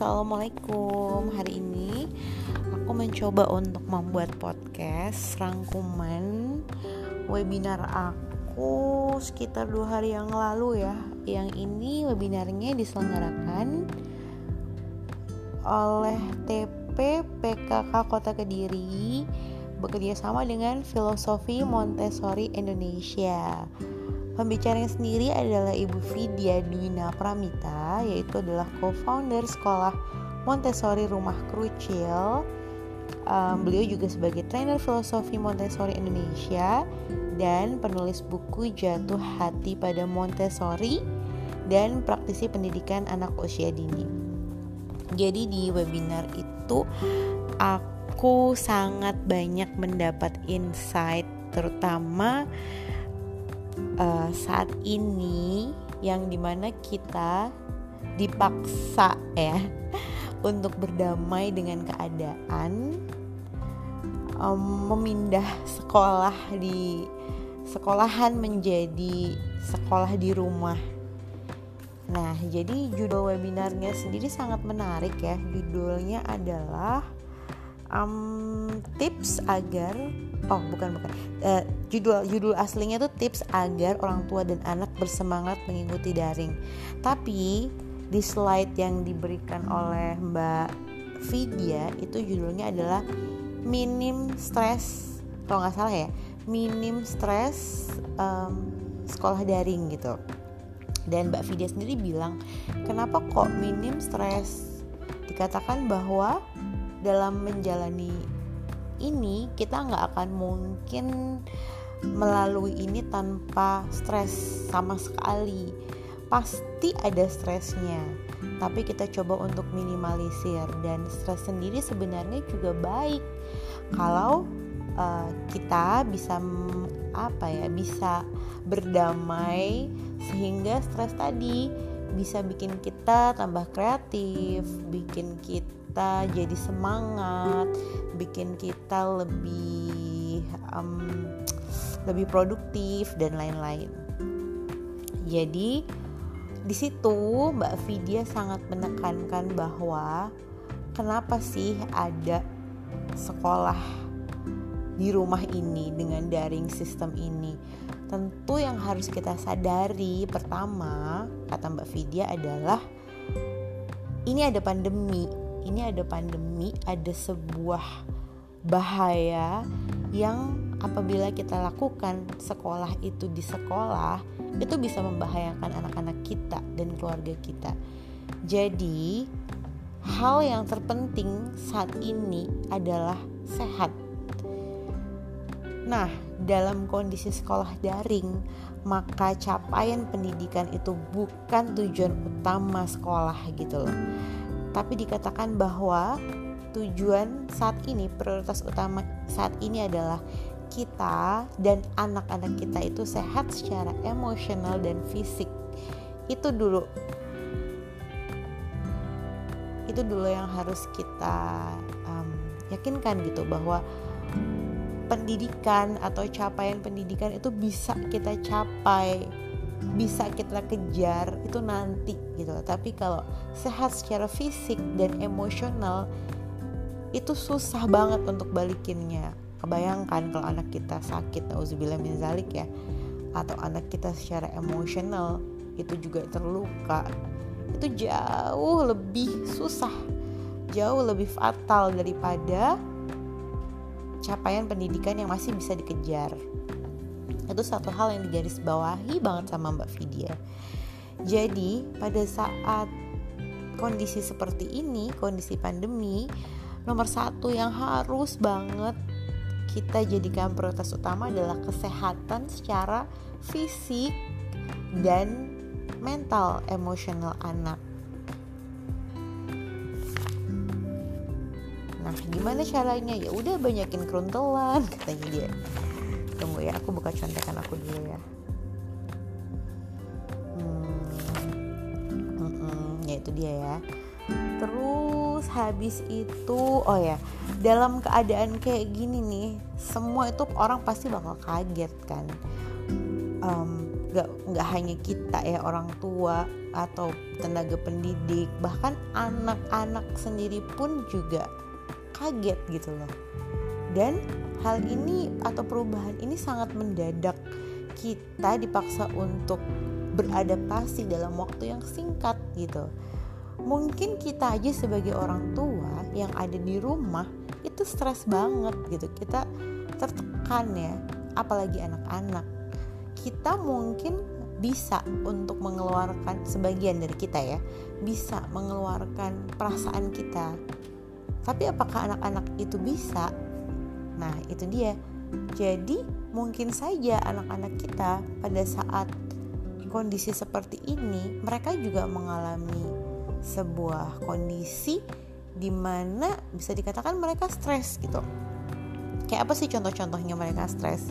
Assalamualaikum. Hari ini aku mencoba untuk membuat podcast rangkuman webinar aku sekitar dua hari yang lalu ya. Yang ini webinarnya diselenggarakan oleh TP PKK Kota Kediri bekerja sama dengan Filosofi Montessori Indonesia. Pembicaranya sendiri adalah Ibu Vidya Dwina Pramita, yaitu adalah co-founder sekolah Montessori Rumah Krucil. Um, beliau juga sebagai trainer filosofi Montessori Indonesia dan penulis buku Jatuh Hati pada Montessori dan praktisi pendidikan anak usia dini. Jadi di webinar itu aku sangat banyak mendapat insight terutama uh, saat ini yang di mana kita dipaksa ya untuk berdamai dengan keadaan um, memindah sekolah di sekolahan menjadi sekolah di rumah. Nah, jadi judul webinarnya sendiri sangat menarik ya. Judulnya adalah um, tips agar oh bukan bukan. Uh, judul judul aslinya tuh tips agar orang tua dan anak bersemangat mengikuti daring. Tapi di slide yang diberikan oleh Mbak Vidya itu judulnya adalah minim stres. Kalau nggak salah ya minim stres um, sekolah daring gitu. Dan Mbak Vidya sendiri bilang kenapa kok minim stres? Dikatakan bahwa dalam menjalani ini kita nggak akan mungkin melalui ini tanpa stres sama sekali. Pasti ada stresnya tapi kita coba untuk minimalisir. Dan stres sendiri sebenarnya juga baik. Kalau uh, kita bisa apa ya bisa berdamai sehingga stres tadi bisa bikin kita tambah kreatif bikin kita kita jadi semangat, bikin kita lebih um, lebih produktif dan lain-lain. Jadi di situ Mbak Vidya sangat menekankan bahwa kenapa sih ada sekolah di rumah ini dengan daring sistem ini. Tentu yang harus kita sadari pertama kata Mbak Vidya adalah ini ada pandemi ini ada pandemi, ada sebuah bahaya yang apabila kita lakukan sekolah itu di sekolah itu bisa membahayakan anak-anak kita dan keluarga kita. Jadi, hal yang terpenting saat ini adalah sehat. Nah, dalam kondisi sekolah daring, maka capaian pendidikan itu bukan tujuan utama sekolah gitu loh tapi dikatakan bahwa tujuan saat ini prioritas utama saat ini adalah kita dan anak-anak kita itu sehat secara emosional dan fisik. Itu dulu. Itu dulu yang harus kita um, yakinkan gitu bahwa pendidikan atau capaian pendidikan itu bisa kita capai bisa kita kejar itu nanti gitu tapi kalau sehat secara fisik dan emosional itu susah banget untuk balikinnya. Kebayangkan kalau anak kita sakit nauzubillah min zalik ya atau anak kita secara emosional itu juga terluka itu jauh lebih susah jauh lebih fatal daripada capaian pendidikan yang masih bisa dikejar itu satu hal yang digarisbawahi banget sama Mbak Vidya. Jadi pada saat kondisi seperti ini kondisi pandemi nomor satu yang harus banget kita jadikan prioritas utama adalah kesehatan secara fisik dan mental emosional anak. Nah, gimana caranya? Ya udah banyakin keruntelan katanya dia tunggu ya aku buka contekan aku dulu ya. Hmm, hmm, ya itu dia ya. Terus habis itu oh ya dalam keadaan kayak gini nih semua itu orang pasti bakal kaget kan? Um, nggak nggak hanya kita ya orang tua atau tenaga pendidik bahkan anak-anak sendiri pun juga kaget gitu loh dan hal ini atau perubahan ini sangat mendadak kita dipaksa untuk beradaptasi dalam waktu yang singkat gitu. Mungkin kita aja sebagai orang tua yang ada di rumah itu stres banget gitu. Kita tertekan ya apalagi anak-anak. Kita mungkin bisa untuk mengeluarkan sebagian dari kita ya bisa mengeluarkan perasaan kita. Tapi apakah anak-anak itu bisa nah itu dia. Jadi mungkin saja anak-anak kita pada saat kondisi seperti ini mereka juga mengalami sebuah kondisi di mana bisa dikatakan mereka stres gitu. Kayak apa sih contoh-contohnya mereka stres?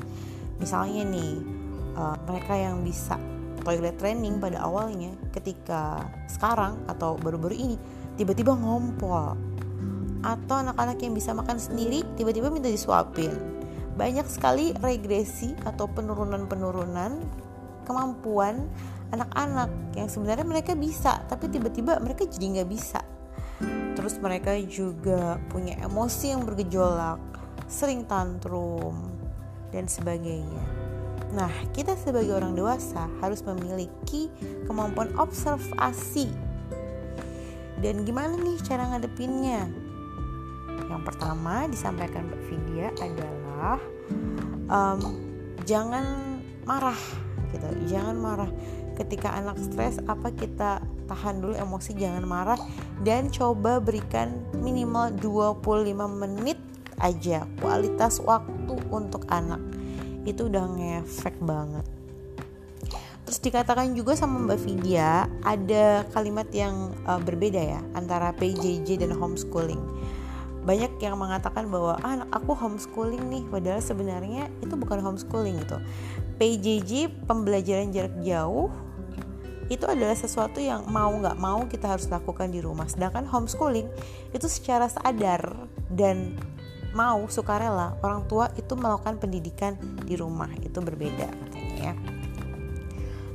Misalnya nih uh, mereka yang bisa toilet training pada awalnya ketika sekarang atau baru-baru ini tiba-tiba ngompol atau anak-anak yang bisa makan sendiri tiba-tiba minta disuapin banyak sekali regresi atau penurunan-penurunan kemampuan anak-anak yang sebenarnya mereka bisa tapi tiba-tiba mereka jadi nggak bisa terus mereka juga punya emosi yang bergejolak sering tantrum dan sebagainya Nah, kita sebagai orang dewasa harus memiliki kemampuan observasi. Dan gimana nih cara ngadepinnya? Yang pertama disampaikan Mbak Vidya adalah um, jangan marah gitu. Jangan marah. Ketika anak stres apa kita tahan dulu emosi jangan marah. Dan coba berikan minimal 25 menit aja kualitas waktu untuk anak. Itu udah ngefek banget. Terus dikatakan juga sama Mbak Vidya ada kalimat yang uh, berbeda ya antara PJJ dan homeschooling banyak yang mengatakan bahwa ah, anak aku homeschooling nih padahal sebenarnya itu bukan homeschooling gitu. PJJ pembelajaran jarak jauh itu adalah sesuatu yang mau nggak mau kita harus lakukan di rumah. Sedangkan homeschooling itu secara sadar dan mau sukarela orang tua itu melakukan pendidikan di rumah. Itu berbeda katanya ya.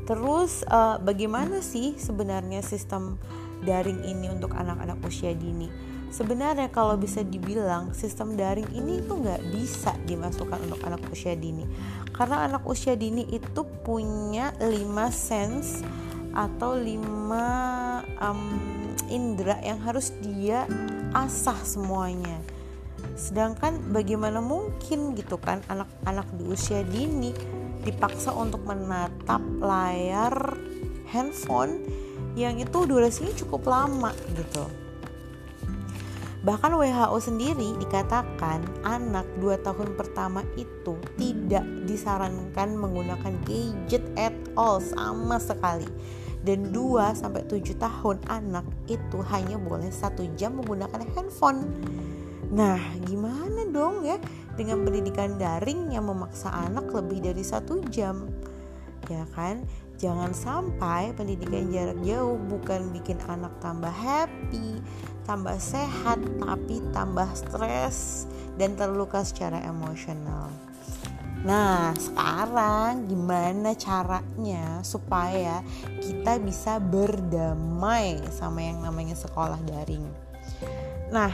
Terus uh, bagaimana sih sebenarnya sistem daring ini untuk anak-anak usia dini sebenarnya kalau bisa dibilang sistem daring ini itu nggak bisa dimasukkan untuk anak usia dini. Karena anak usia dini itu punya 5 sense atau 5 um, indera yang harus dia asah semuanya. Sedangkan bagaimana mungkin gitu kan anak-anak di usia dini dipaksa untuk menatap layar handphone yang itu durasinya cukup lama gitu Bahkan WHO sendiri dikatakan anak 2 tahun pertama itu tidak disarankan menggunakan gadget at all sama sekali. Dan 2 sampai 7 tahun anak itu hanya boleh satu jam menggunakan handphone. Nah, gimana dong ya dengan pendidikan daring yang memaksa anak lebih dari satu jam? Ya kan? Jangan sampai pendidikan jarak jauh bukan bikin anak tambah happy, tambah sehat, tapi tambah stres dan terluka secara emosional. Nah, sekarang gimana caranya supaya kita bisa berdamai sama yang namanya sekolah daring? Nah,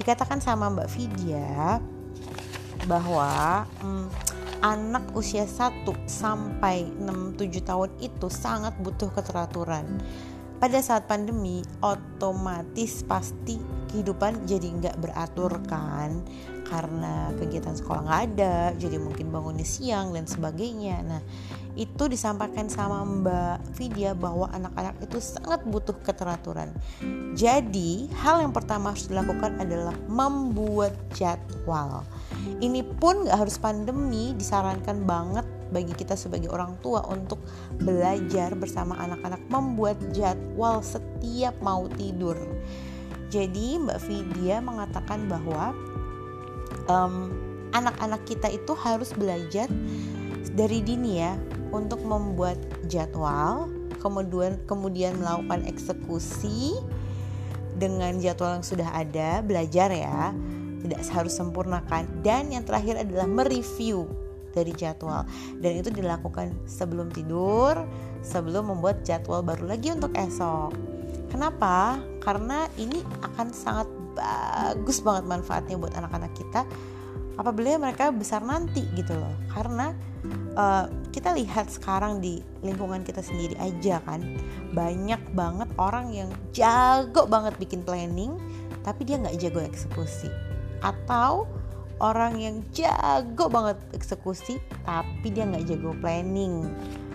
dikatakan sama Mbak Vidya bahwa hmm, anak usia 1 sampai 6 7 tahun itu sangat butuh keteraturan. Pada saat pandemi otomatis pasti kehidupan jadi nggak beratur kan karena kegiatan sekolah nggak ada jadi mungkin bangunnya siang dan sebagainya nah itu disampaikan sama Mbak Vidya bahwa anak-anak itu sangat butuh keteraturan. Jadi, hal yang pertama harus dilakukan adalah membuat jadwal. Ini pun gak harus pandemi, disarankan banget bagi kita sebagai orang tua untuk belajar bersama anak-anak membuat jadwal setiap mau tidur. Jadi, Mbak Vidya mengatakan bahwa um, anak-anak kita itu harus belajar dari dini ya untuk membuat jadwal, kemudian kemudian melakukan eksekusi dengan jadwal yang sudah ada, belajar ya, tidak harus sempurnakan dan yang terakhir adalah mereview. Dari jadwal. Dan itu dilakukan sebelum tidur sebelum membuat jadwal baru lagi untuk esok. Kenapa? Karena ini akan sangat bagus banget manfaatnya buat anak-anak kita apabila mereka besar nanti gitu loh. Karena uh, kita lihat sekarang di lingkungan kita sendiri aja kan banyak banget orang yang jago banget bikin planning tapi dia nggak jago eksekusi. Atau orang yang jago banget eksekusi tapi dia nggak jago planning.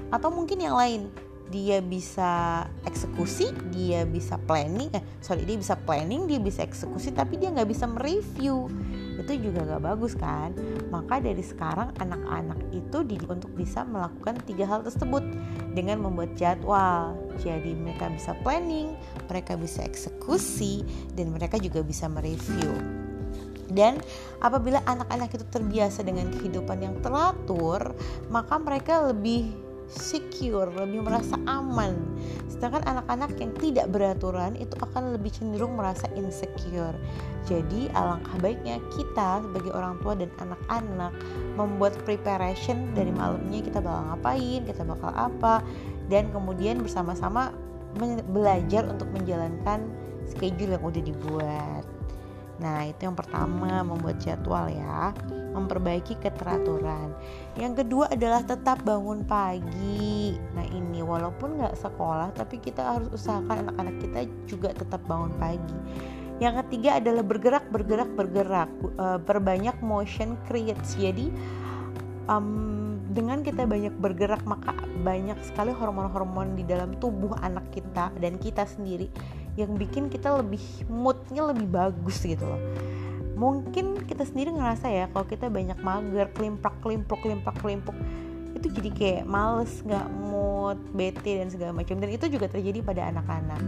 Atau mungkin yang lain dia bisa eksekusi dia bisa planning eh sorry dia bisa planning dia bisa eksekusi tapi dia nggak bisa mereview. Itu juga gak bagus kan? Maka dari sekarang anak-anak itu didik untuk bisa melakukan tiga hal tersebut. Dengan membuat jadwal. Jadi mereka bisa planning mereka bisa eksekusi dan mereka juga bisa mereview dan apabila anak-anak itu terbiasa dengan kehidupan yang teratur maka mereka lebih secure, lebih merasa aman. Sedangkan anak-anak yang tidak beraturan itu akan lebih cenderung merasa insecure. Jadi alangkah baiknya kita sebagai orang tua dan anak-anak membuat preparation dari malamnya kita bakal ngapain, kita bakal apa, dan kemudian bersama-sama belajar untuk menjalankan schedule yang udah dibuat. Nah, itu yang pertama, membuat jadwal ya, memperbaiki keteraturan. Yang kedua adalah tetap bangun pagi. Nah, ini walaupun nggak sekolah, tapi kita harus usahakan anak-anak kita juga tetap bangun pagi. Yang ketiga adalah bergerak, bergerak, bergerak, berbanyak motion creates. Jadi, um, dengan kita banyak bergerak maka banyak sekali hormon-hormon di dalam tubuh anak kita dan kita sendiri yang bikin kita lebih moodnya lebih bagus gitu loh. Mungkin kita sendiri ngerasa ya kalau kita banyak mager klimpak klimpuk klimpak klimpuk itu jadi kayak males nggak mood bete dan segala macam. Dan itu juga terjadi pada anak-anak.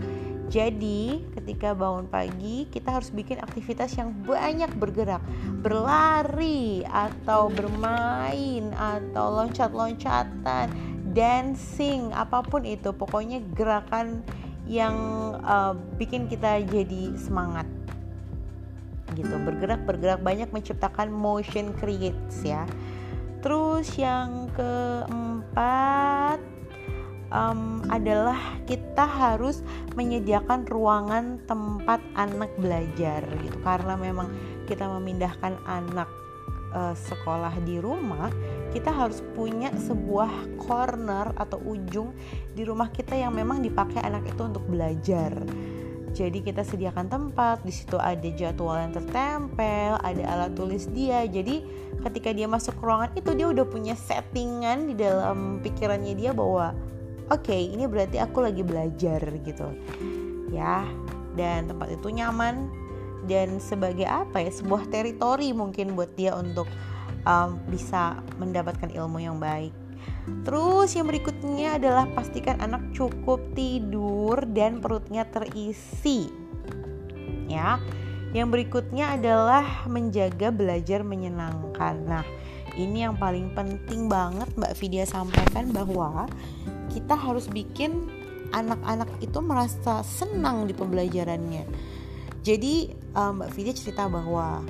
Jadi ketika bangun pagi kita harus bikin aktivitas yang banyak bergerak. Berlari atau bermain atau loncat-loncatan dancing apa pun itu. Pokoknya gerakan yang uh, bikin kita jadi semangat. Gitu bergerak bergerak banyak menciptakan motion creates ya. Terus yang keempat um, adalah kita harus menyediakan ruangan tempat anak belajar gitu. Karena memang kita memindahkan anak uh, sekolah di rumah, kita harus punya sebuah corner atau ujung di rumah kita yang memang dipakai anak itu untuk belajar. Jadi kita sediakan tempat, di situ ada jadwal yang tertempel, ada alat tulis dia. Jadi ketika dia masuk ke ruangan itu dia udah punya settingan di dalam pikirannya dia bahwa oke, okay, ini berarti aku lagi belajar gitu. Ya, dan tempat itu nyaman, dan sebagai apa ya sebuah teritori mungkin buat dia untuk um, bisa mendapatkan ilmu yang baik. Terus yang berikutnya adalah pastikan anak cukup tidur dan perutnya terisi. Ya. Yang berikutnya adalah menjaga belajar menyenangkan. Nah, ini yang paling penting banget Mbak Vidya sampaikan bahwa kita harus bikin anak-anak itu merasa senang di pembelajarannya jadi um, Mbak Vidya cerita bahwa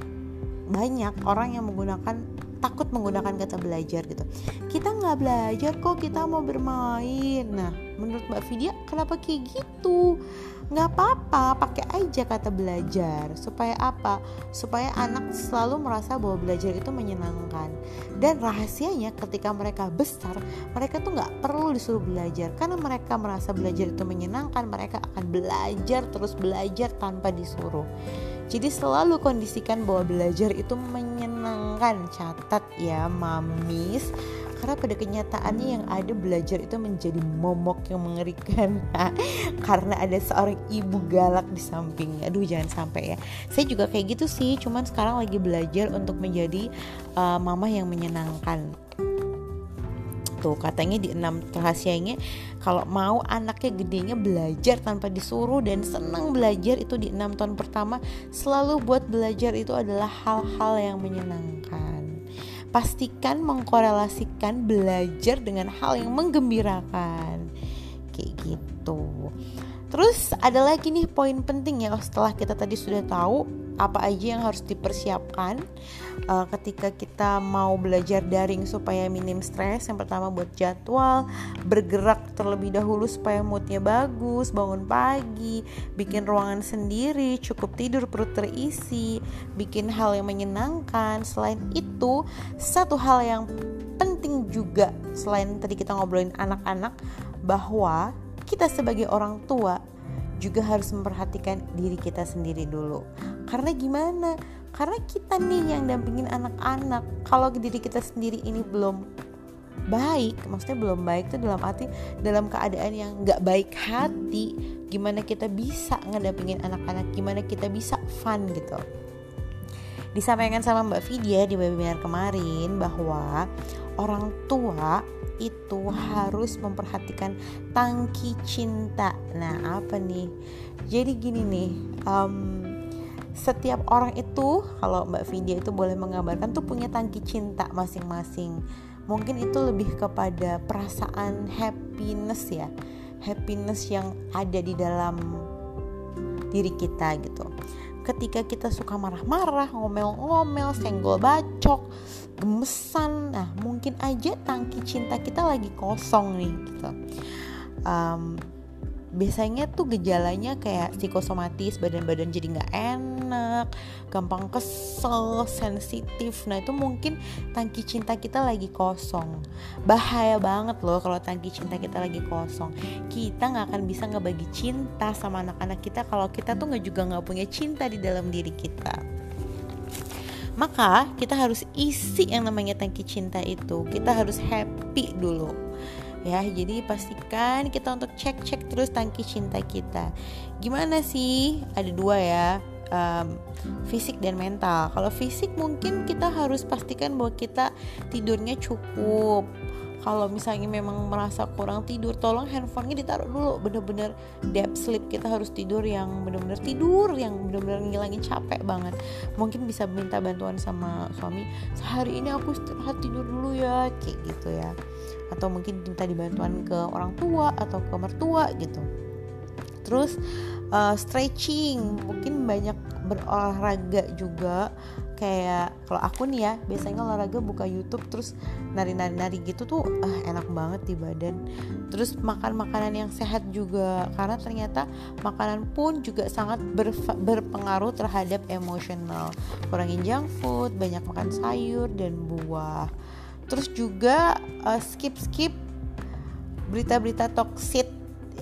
banyak orang yang menggunakan takut menggunakan kata belajar gitu. Kita nggak belajar kok kita mau bermain. Nah menurut Mbak Vidya kenapa kayak gitu? Nggak apa-apa pakai aja kata belajar. Supaya apa? Supaya anak selalu merasa bahwa belajar itu menyenangkan. Dan rahasianya ketika mereka besar mereka tuh nggak perlu disuruh belajar. Karena mereka merasa belajar itu menyenangkan mereka akan belajar terus belajar tanpa disuruh. Jadi selalu kondisikan bahwa belajar itu menyenangkan catat ya mamis. Karena pada kenyataannya yang ada belajar itu menjadi momok yang mengerikan karena ada seorang ibu galak di sampingnya. Aduh jangan sampai ya. Saya juga kayak gitu sih cuman sekarang lagi belajar untuk menjadi uh, mama yang menyenangkan tuh katanya di enam rahasianya kalau mau anaknya gedenya belajar tanpa disuruh dan senang belajar itu di enam tahun pertama selalu buat belajar itu adalah hal-hal yang menyenangkan. Pastikan mengkorelasikan belajar dengan hal yang menggembirakan. Kayak gitu. Terus ada lagi nih poin penting ya setelah kita tadi sudah tahu apa aja yang harus dipersiapkan uh, ketika kita mau belajar daring supaya minim stres yang pertama buat jadwal bergerak terlebih dahulu supaya moodnya bagus bangun pagi bikin ruangan sendiri cukup tidur perut terisi bikin hal yang menyenangkan. Selain itu satu hal yang penting juga selain tadi kita ngobrolin anak-anak bahwa kita sebagai orang tua juga harus memperhatikan diri kita sendiri dulu. Karena gimana? Karena kita nih yang dampingin anak-anak. Kalau diri kita sendiri ini belum baik, maksudnya belum baik itu dalam arti dalam keadaan yang nggak baik hati, gimana kita bisa ngedampingin anak-anak, gimana kita bisa fun gitu. Disampaikan sama Mbak Vidya di webinar kemarin bahwa orang tua itu harus memperhatikan tangki cinta. Nah, apa nih? Jadi gini nih, um, setiap orang itu kalau Mbak Vidya itu boleh menggambarkan tuh punya tangki cinta masing-masing. Mungkin itu lebih kepada perasaan happiness ya, happiness yang ada di dalam diri kita gitu ketika kita suka marah-marah, ngomel-ngomel, senggol bacok, gemesan, nah mungkin aja tangki cinta kita lagi kosong nih gitu. Um, biasanya tuh gejalanya kayak psikosomatis badan-badan jadi nggak enak gampang kesel sensitif. Nah itu mungkin tangki cinta kita lagi kosong. Bahaya banget loh kalau tangki cinta kita lagi kosong. Kita nggak akan bisa ngebagi cinta sama anak-anak kita kalau kita tuh nggak juga nggak punya cinta di dalam diri kita. Maka kita harus isi yang namanya tangki cinta itu. Kita harus happy dulu ya. Jadi pastikan kita untuk cek cek terus tangki cinta kita. Gimana sih? Ada dua ya um, fisik dan mental. Kalau fisik mungkin kita harus pastikan bahwa kita tidurnya cukup kalau misalnya memang merasa kurang tidur tolong handphonenya ditaruh dulu. Bener-bener deep sleep kita harus tidur yang bener-bener tidur yang bener-bener ngilangin capek banget. Mungkin bisa minta bantuan sama suami sehari ini aku istirahat tidur dulu ya kayak gitu ya. Atau mungkin minta dibantuan ke orang tua atau ke mertua gitu. Terus uh, stretching mungkin banyak berolahraga juga kayak kalau aku nih ya biasanya olahraga buka YouTube terus nari-nari-nari gitu tuh uh, enak banget di badan. Terus makan makanan yang sehat juga karena ternyata makanan pun juga sangat berpengaruh terhadap emosional. Kurangin junk food banyak makan sayur dan buah. Terus juga uh, skip skip berita-berita toksik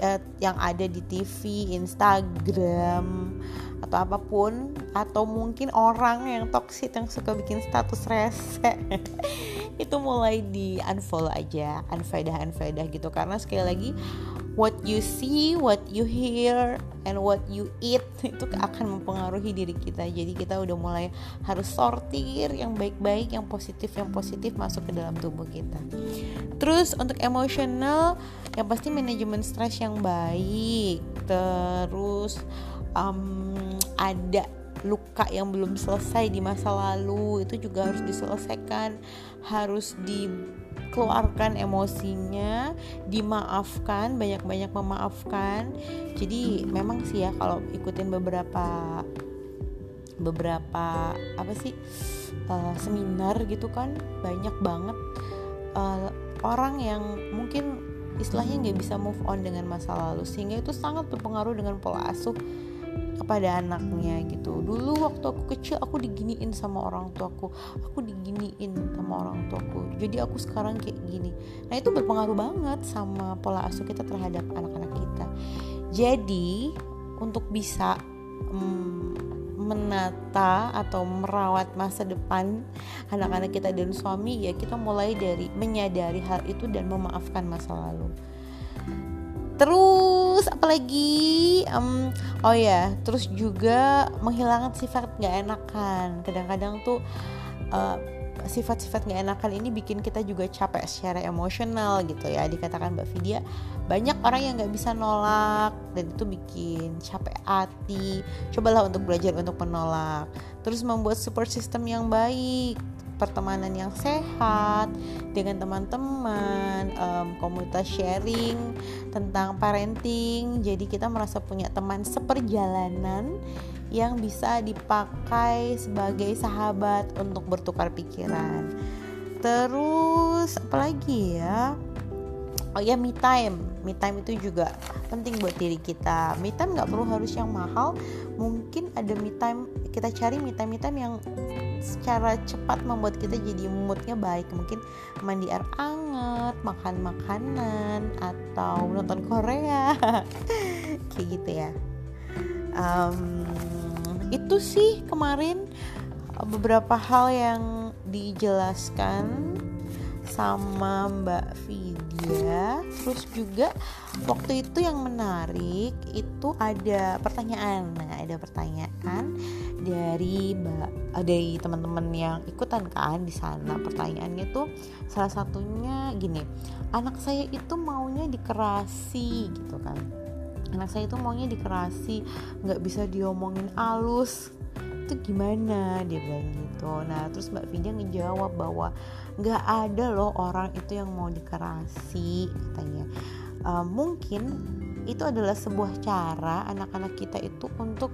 uh, yang ada di TV, Instagram atau apa pun atau mungkin orang yang toksik yang suka bikin status rese itu mulai di unfollow aja unfaedah unfaedah gitu karena sekali lagi what you see, what you hear, and what you eat itu akan mempengaruhi diri kita. Jadi kita udah mulai harus sortir yang baik-baik, yang positif, yang positif masuk ke dalam tubuh kita. Terus untuk emosional, yang pasti manajemen stres yang baik. Terus um, ada luka yang belum selesai di masa lalu itu juga harus diselesaikan harus dikeluarkan emosinya dimaafkan banyak-banyak memaafkan. Jadi memang sih ya kalau ikutin beberapa beberapa apa sih uh, seminar gitu kan banyak banget uh, orang yang mungkin istilahnya nggak bisa move on dengan masa lalu sehingga itu sangat berpengaruh dengan pola asuh kepada anaknya gitu. Dulu waktu aku kecil aku diginiin sama orang tuaku aku. Diginiin sama orang tuaku jadi aku sekarang kayak gini. Nah itu berpengaruh banget sama pola asuh kita terhadap anak-anak kita. Jadi untuk bisa hmm, menata atau merawat masa depan anak-anak kita dan suami ya kita mulai dari menyadari hal itu dan memaafkan masa lalu. Terus apalagi um, oh ya terus juga menghilangkan sifat nggak enakan. Kadang-kadang tuh uh, sifat-sifat nggak enakan ini bikin kita juga capek secara emosional gitu ya. Dikatakan Mbak Vidya banyak orang yang nggak bisa nolak dan itu bikin capek hati. Cobalah untuk belajar untuk menolak. Terus membuat support system yang baik pertemanan yang sehat dengan teman-teman um, komunitas sharing tentang parenting. Jadi kita merasa punya teman seperjalanan yang bisa dipakai sebagai sahabat untuk bertukar pikiran. Terus apalagi ya? Oh ya me time. Me time itu juga penting buat diri kita. Me time nggak perlu harus yang mahal. Mungkin ada me time kita cari me time me time yang secara cepat membuat kita jadi moodnya baik. Mungkin mandi air anget makan makanan atau nonton Korea. Kayak gitu ya. Um, itu sih kemarin beberapa hal yang dijelaskan sama Mbak Vidya. Terus juga waktu itu yang menarik itu ada pertanyaan. Nah ada pertanyaan dari Mbak eh, dari teman-teman yang ikutan kan di sana. Pertanyaannya tuh salah satunya gini anak saya itu maunya dikerasi gitu kan. Anak saya itu maunya dikerasi nggak bisa diomongin alus itu gimana? Dia bilang gitu. Nah terus mbak Vidya ngejawab bahwa nggak ada loh orang itu yang mau dikerasi katanya. Uh, mungkin itu adalah sebuah cara anak-anak kita itu untuk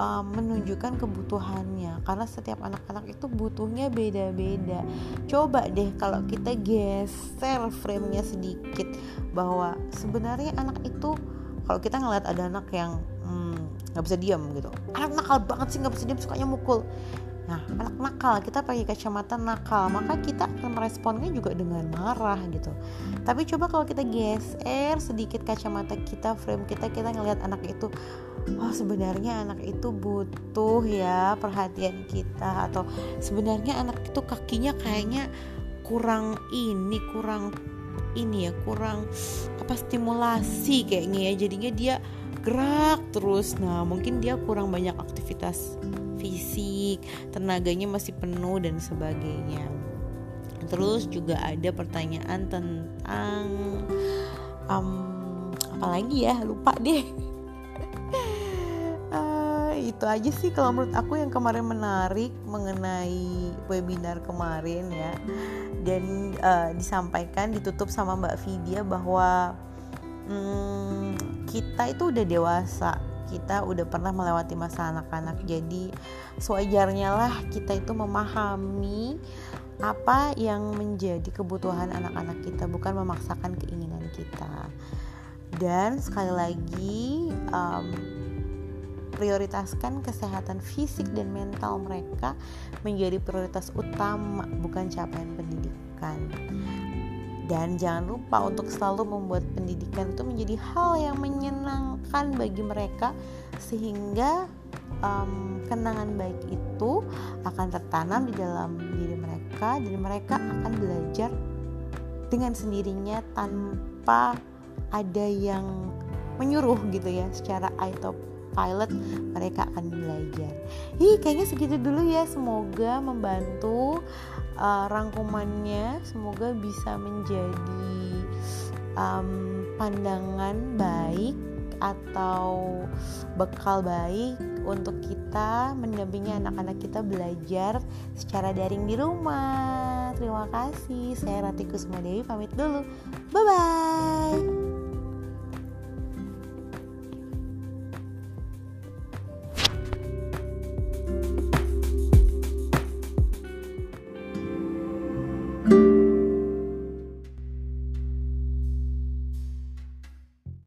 uh, menunjukkan kebutuhannya. Karena setiap anak-anak itu butuhnya beda-beda. Coba deh kalau kita geser frame-nya sedikit bahwa sebenarnya anak itu kalau kita ngeliat ada anak yang nggak bisa diam gitu anak nakal banget sih nggak bisa diam sukanya mukul Nah, anak nakal, kita pakai kacamata nakal, maka kita akan meresponnya juga dengan marah gitu. Tapi coba kalau kita geser sedikit kacamata kita, frame kita, kita ngelihat anak itu, oh sebenarnya anak itu butuh ya perhatian kita atau sebenarnya anak itu kakinya kayaknya kurang ini, kurang ini ya, kurang apa stimulasi kayaknya ya. Jadinya dia gerak terus. Nah, mungkin dia kurang banyak aktivitas fisik, tenaganya masih penuh dan sebagainya. Terus juga ada pertanyaan tentang um, apa lagi ya? Lupa deh. uh, itu aja sih kalau menurut aku yang kemarin menarik mengenai webinar kemarin ya. Dan uh, disampaikan ditutup sama Mbak Vidya bahwa hmm, kita itu udah dewasa. Kita udah pernah melewati masa anak-anak. Jadi sewajarnya lah kita itu memahami apa yang menjadi kebutuhan anak-anak kita bukan memaksakan keinginan kita. Dan sekali lagi um, prioritaskan kesehatan fisik dan mental mereka menjadi prioritas utama bukan capaian pendidikan dan jangan lupa untuk selalu membuat pendidikan itu menjadi hal yang menyenangkan bagi mereka sehingga um, kenangan baik itu akan tertanam di dalam diri mereka dan mereka akan belajar dengan sendirinya tanpa ada yang menyuruh gitu ya secara autopilot mereka akan belajar. Ih kayaknya segitu dulu ya semoga membantu uh, rangkumannya semoga bisa menjadi um, pandangan baik atau bekal baik untuk kita mendampingi anak-anak kita belajar secara daring di rumah. Terima kasih. Saya Ratiku Dewi pamit dulu. Bye bye.